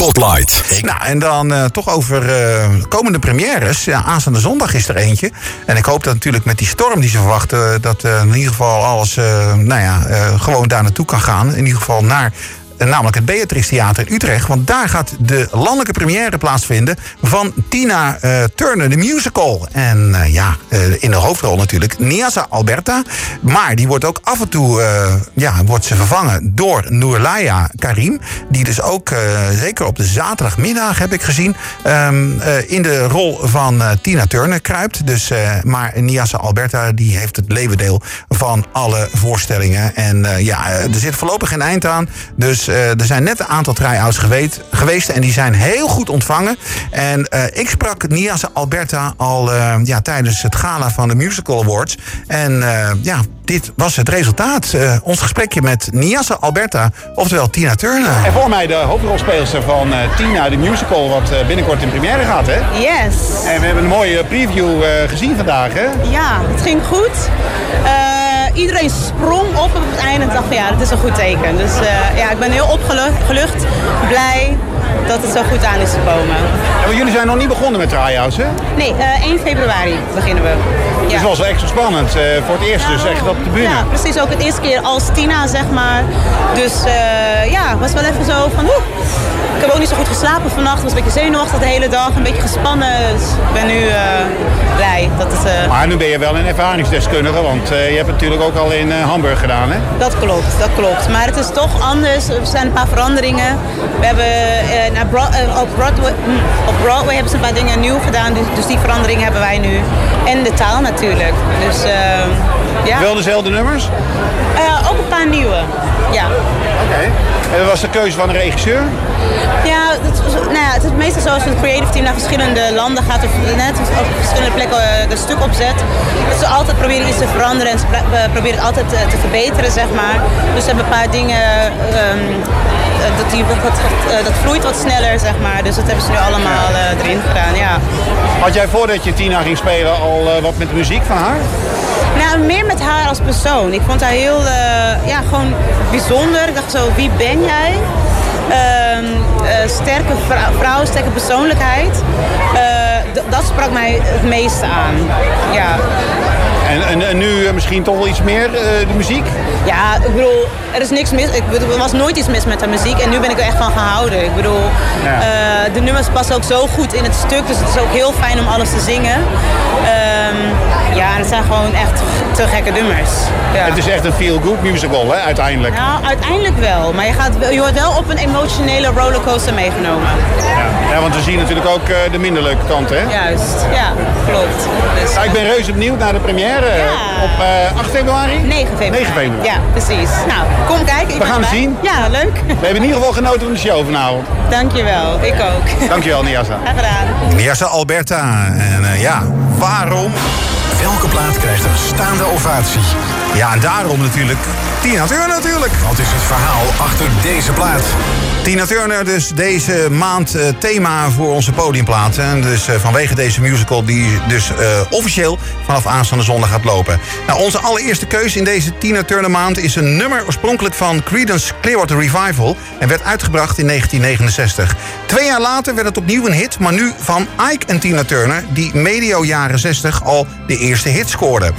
Spotlight. Nou, en dan uh, toch over uh, komende premières. Ja, aanstaande zondag is er eentje. En ik hoop dat natuurlijk met die storm die ze verwachten... dat uh, in ieder geval alles nou ja, gewoon daar naartoe kan gaan. In ieder geval naar namelijk het Beatrix Theater in Utrecht. Want daar gaat de landelijke première plaatsvinden van Tina uh, Turner, de musical. En uh, ja, in de hoofdrol natuurlijk Niasa Alberta. Maar die wordt ook af en toe ja, wordt ze vervangen door Noorlaya Karim. Die dus ook, zeker op de zaterdagmiddag heb ik gezien, um, in de rol van Tina Turner kruipt. Dus, maar Niasa Alberta die heeft het levendeel van alle voorstellingen. En ja, er zit voorlopig geen eind aan. Dus uh, er zijn net een aantal try-outs geweest, en die zijn heel goed ontvangen. En uh, ik sprak Niase Alberta al uh, ja, tijdens het gala van de Musical Awards. En ja, dit was het resultaat. ons gesprekje met Niase Alberta, oftewel Tina Turner. En voor mij de hoofdrolspeelster van Tina, de musical, wat binnenkort in première gaat, hè? Yes. En we hebben een mooie preview gezien vandaag, hè? Ja, het ging goed iedereen sprong op op het einde en dacht van ja, dat is een goed teken. Dus uh, ja, ik ben heel opgelucht, blij dat het zo goed aan is gekomen. Ja, maar jullie zijn nog niet begonnen met tryouts, hè? Nee, uh, 1 februari beginnen we. Ja. Het was wel extra spannend, uh, voor het eerst dus echt op de bühne. Ja, precies. Ook het eerste keer als Tina, zeg maar. Dus uh, ja, was wel even zo van... Oeh. Ik heb ook niet zo goed geslapen vannacht. was een beetje zenuwachtig de hele dag. Een beetje gespannen. Dus ik ben nu blij dat het... Maar nu ben je wel een ervaringsdeskundige, want je hebt natuurlijk ook al in Hamburg gedaan, hè? Dat klopt, dat klopt. Maar het is toch anders. Er zijn een paar veranderingen. We hebben naar Broad, op, Broadway, hm, op Broadway hebben ze een paar dingen nieuw gedaan. Dus, dus die verandering hebben wij nu. En de taal natuurlijk. Dus, uh, ja. Wel dezelfde nummers? Uh, ook een paar nieuwe, ja. Oké. Okay. En dat was de keuze van de regisseur? Ja, het, nou ja, het is meestal zo als het creative team naar verschillende landen gaat of net op verschillende plekken uh, de stuk opzet. Dat ze altijd proberen iets te veranderen en ze proberen het altijd te verbeteren, zeg maar. Dus ze hebben een paar dingen um, dat, die wat, dat vloeit wat sneller, zeg maar. Dus dat hebben ze nu allemaal uh, erin gedaan, ja. Had jij voordat je Tina ging spelen al uh, wat met de muziek van haar? Nou, meer met haar als persoon. Ik vond haar heel, ja, gewoon bijzonder. Ik dacht zo, wie ben jij? sterke vrouw, vrouw, sterke persoonlijkheid. dat sprak mij het meeste aan, ja. En, en, en, nu misschien toch wel iets meer, de muziek? Ja, ik bedoel, er is niks mis. Ik bedoel, er was nooit iets mis met de muziek en nu ben ik er echt van gehouden. Ik bedoel, ja. uh, de nummers passen ook zo goed in het stuk, dus het is ook heel fijn om alles te zingen. Um, ja, en het zijn gewoon echt te gekke nummers. Ja. Het is echt een feel-good musical, hè, uiteindelijk? Nou, uiteindelijk wel. Maar je, gaat, je wordt wel op een emotionele rollercoaster meegenomen. Ja, ja want we zien natuurlijk ook uh, de minder leuke kant, hè? Juist, ja, klopt. Dus, ja, ik ben reuze benieuwd naar de première op uh, 8 februari? 9 februari. 9 februari. Ja, precies. Nou, kom kijken. We gaan het zien. Ja, leuk. We hebben in ieder geval genoten van de show vanavond. Dankjewel, ik ook. Dankjewel, Niasa. Graag gedaan. Niasa Alberta. En uh, ja, waarom? Welke plaat krijgt een staande ovatie? Ja, en daarom natuurlijk Tina Turner natuurlijk. Wat is het verhaal achter deze plaat? Tina Turner dus deze maand uh, thema voor onze podiumplaat. En dus uh, vanwege deze musical die dus uh, officieel vanaf aanstaande zondag gaat lopen. Nou, onze allereerste keus in deze Tina Turner maand is een nummer oorspronkelijk van Creedence Clearwater Revival en werd uitgebracht in 1969. Twee jaar later werd het opnieuw een hit, maar nu van Ike en Tina Turner, die medio jaren 60 al de eerste hit scoorden.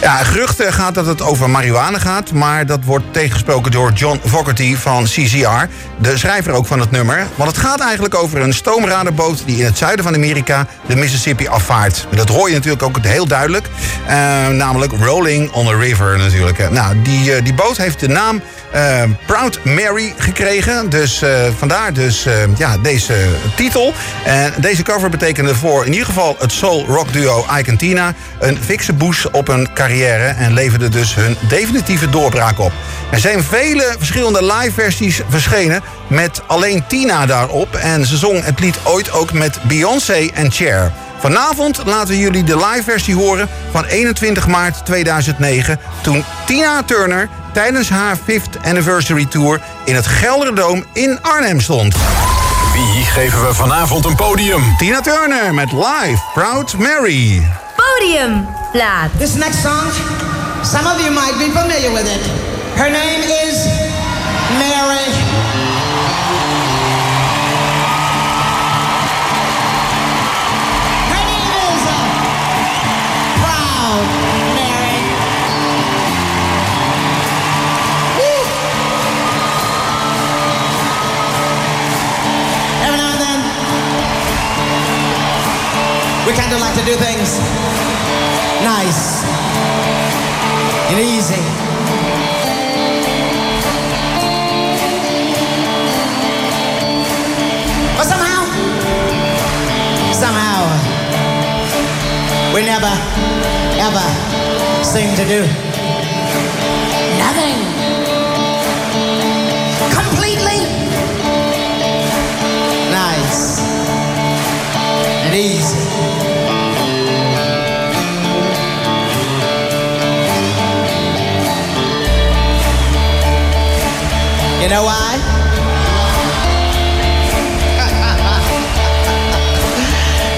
Ja, geruchten gaat dat het over marihuana gaat, maar dat wordt tegengesproken door John Fogerty van CCR, de schrijver ook van het nummer. Want het gaat eigenlijk over een stoomraderboot die in het zuiden van Amerika de Mississippi afvaart. Dat hoor je natuurlijk ook heel duidelijk, uh, namelijk Rolling on the River natuurlijk. Nou, die, uh, die boot heeft de naam Proud Mary gekregen, dus vandaar dus ja, deze titel. En deze cover betekende voor in ieder geval het soul rock duo Ike Tina een fikse boost op een carrière en leverde dus hun definitieve doorbraak op. Er zijn vele verschillende live versies verschenen met alleen Tina daarop en ze zong het lied ooit ook met Beyoncé en Cher. Vanavond laten we jullie de live versie horen van 21 maart 2009... toen Tina Turner tijdens haar 5th Anniversary Tour... in het Gelderdoom in Arnhem stond. Wie geven we vanavond een podium? Tina Turner met live Proud Mary. Flat. This next song, some of you might be familiar with it. Her name is Mary. Uh, we kind of like to do things nice and easy. But somehow, somehow, we never, ever seem to do.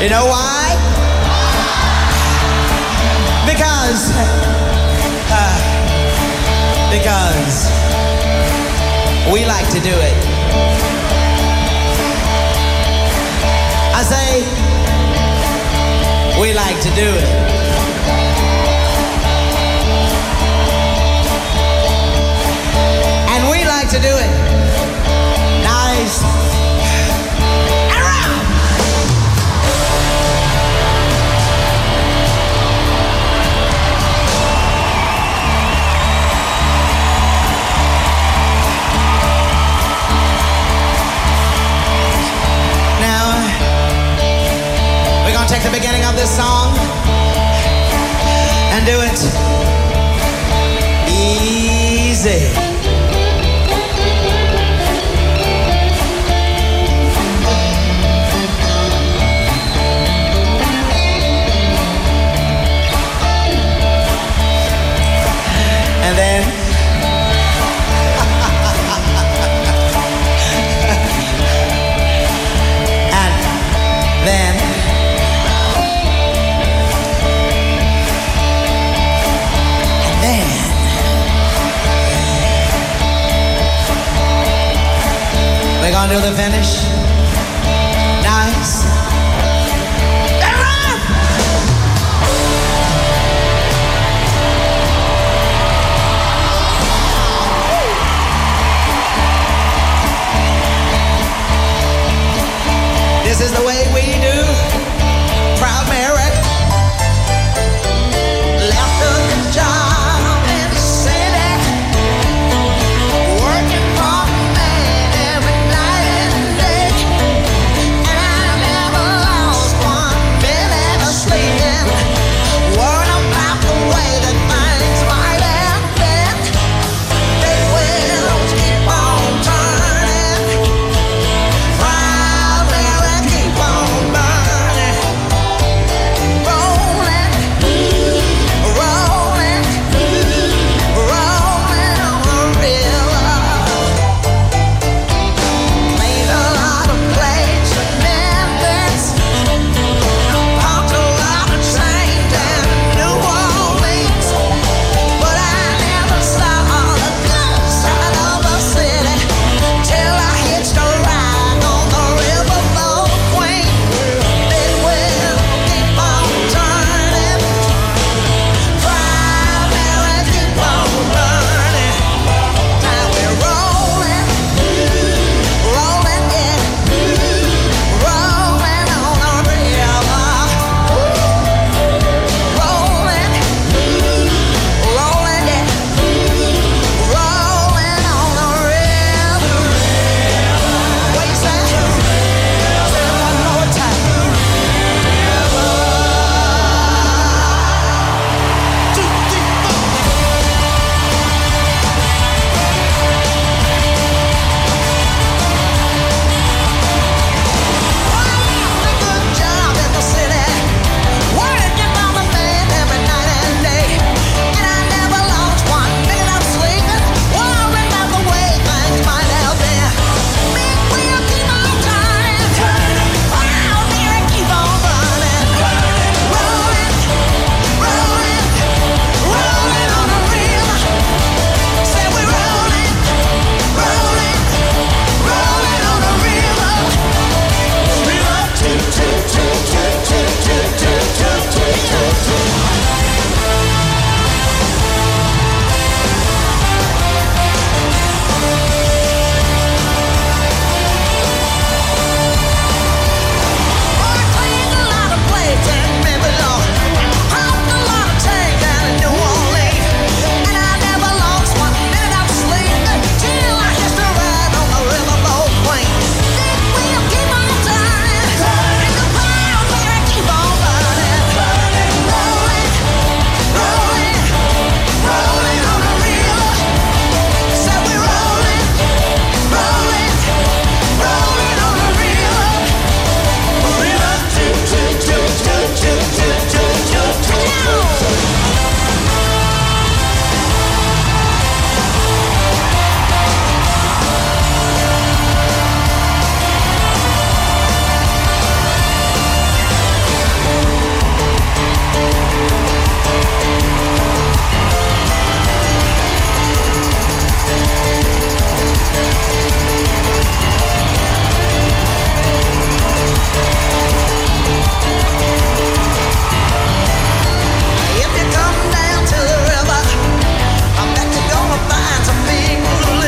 You know why? Because. Uh, because. We like to do it. I say, we like to do it. And we like to do it. Nice. Right.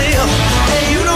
live. Hey, you know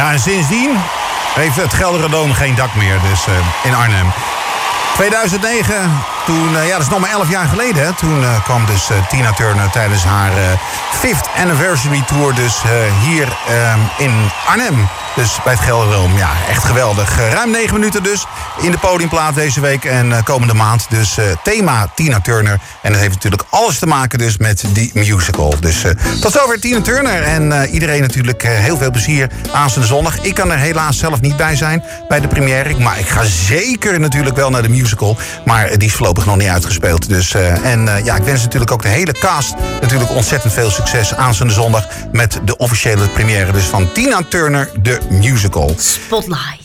Ja, en sindsdien heeft het Gelderdoom geen dak meer, dus eh, in Arnhem. 2009, toen, eh, ja, dat is nog maar 11 jaar geleden. Hè, toen eh, kwam dus Tina Turner tijdens haar eh, fifth anniversary tour dus hier eh, in Arnhem. Dus bij het Gelderdoom, ja, echt geweldig. Eh, ruim 9 minuten dus in de podiumplaat deze week en eh, komende maand. Dus eh, thema Tina Turner. En dat heeft natuurlijk alles te maken dus met die musical. Dus tot zover Tina Turner. En eh, iedereen natuurlijk heel veel plezier aanstaande zondag. Ik kan er helaas zelf niet bij zijn bij de première. Maar ik ga zeker natuurlijk wel naar de musical. Maar die is voorlopig nog niet uitgespeeld. Dus, en ja, ik wens natuurlijk ook de hele cast natuurlijk ontzettend veel succes aanstaande zondag. Met de officiële première dus van Tina Turner, de musical. Spotlight.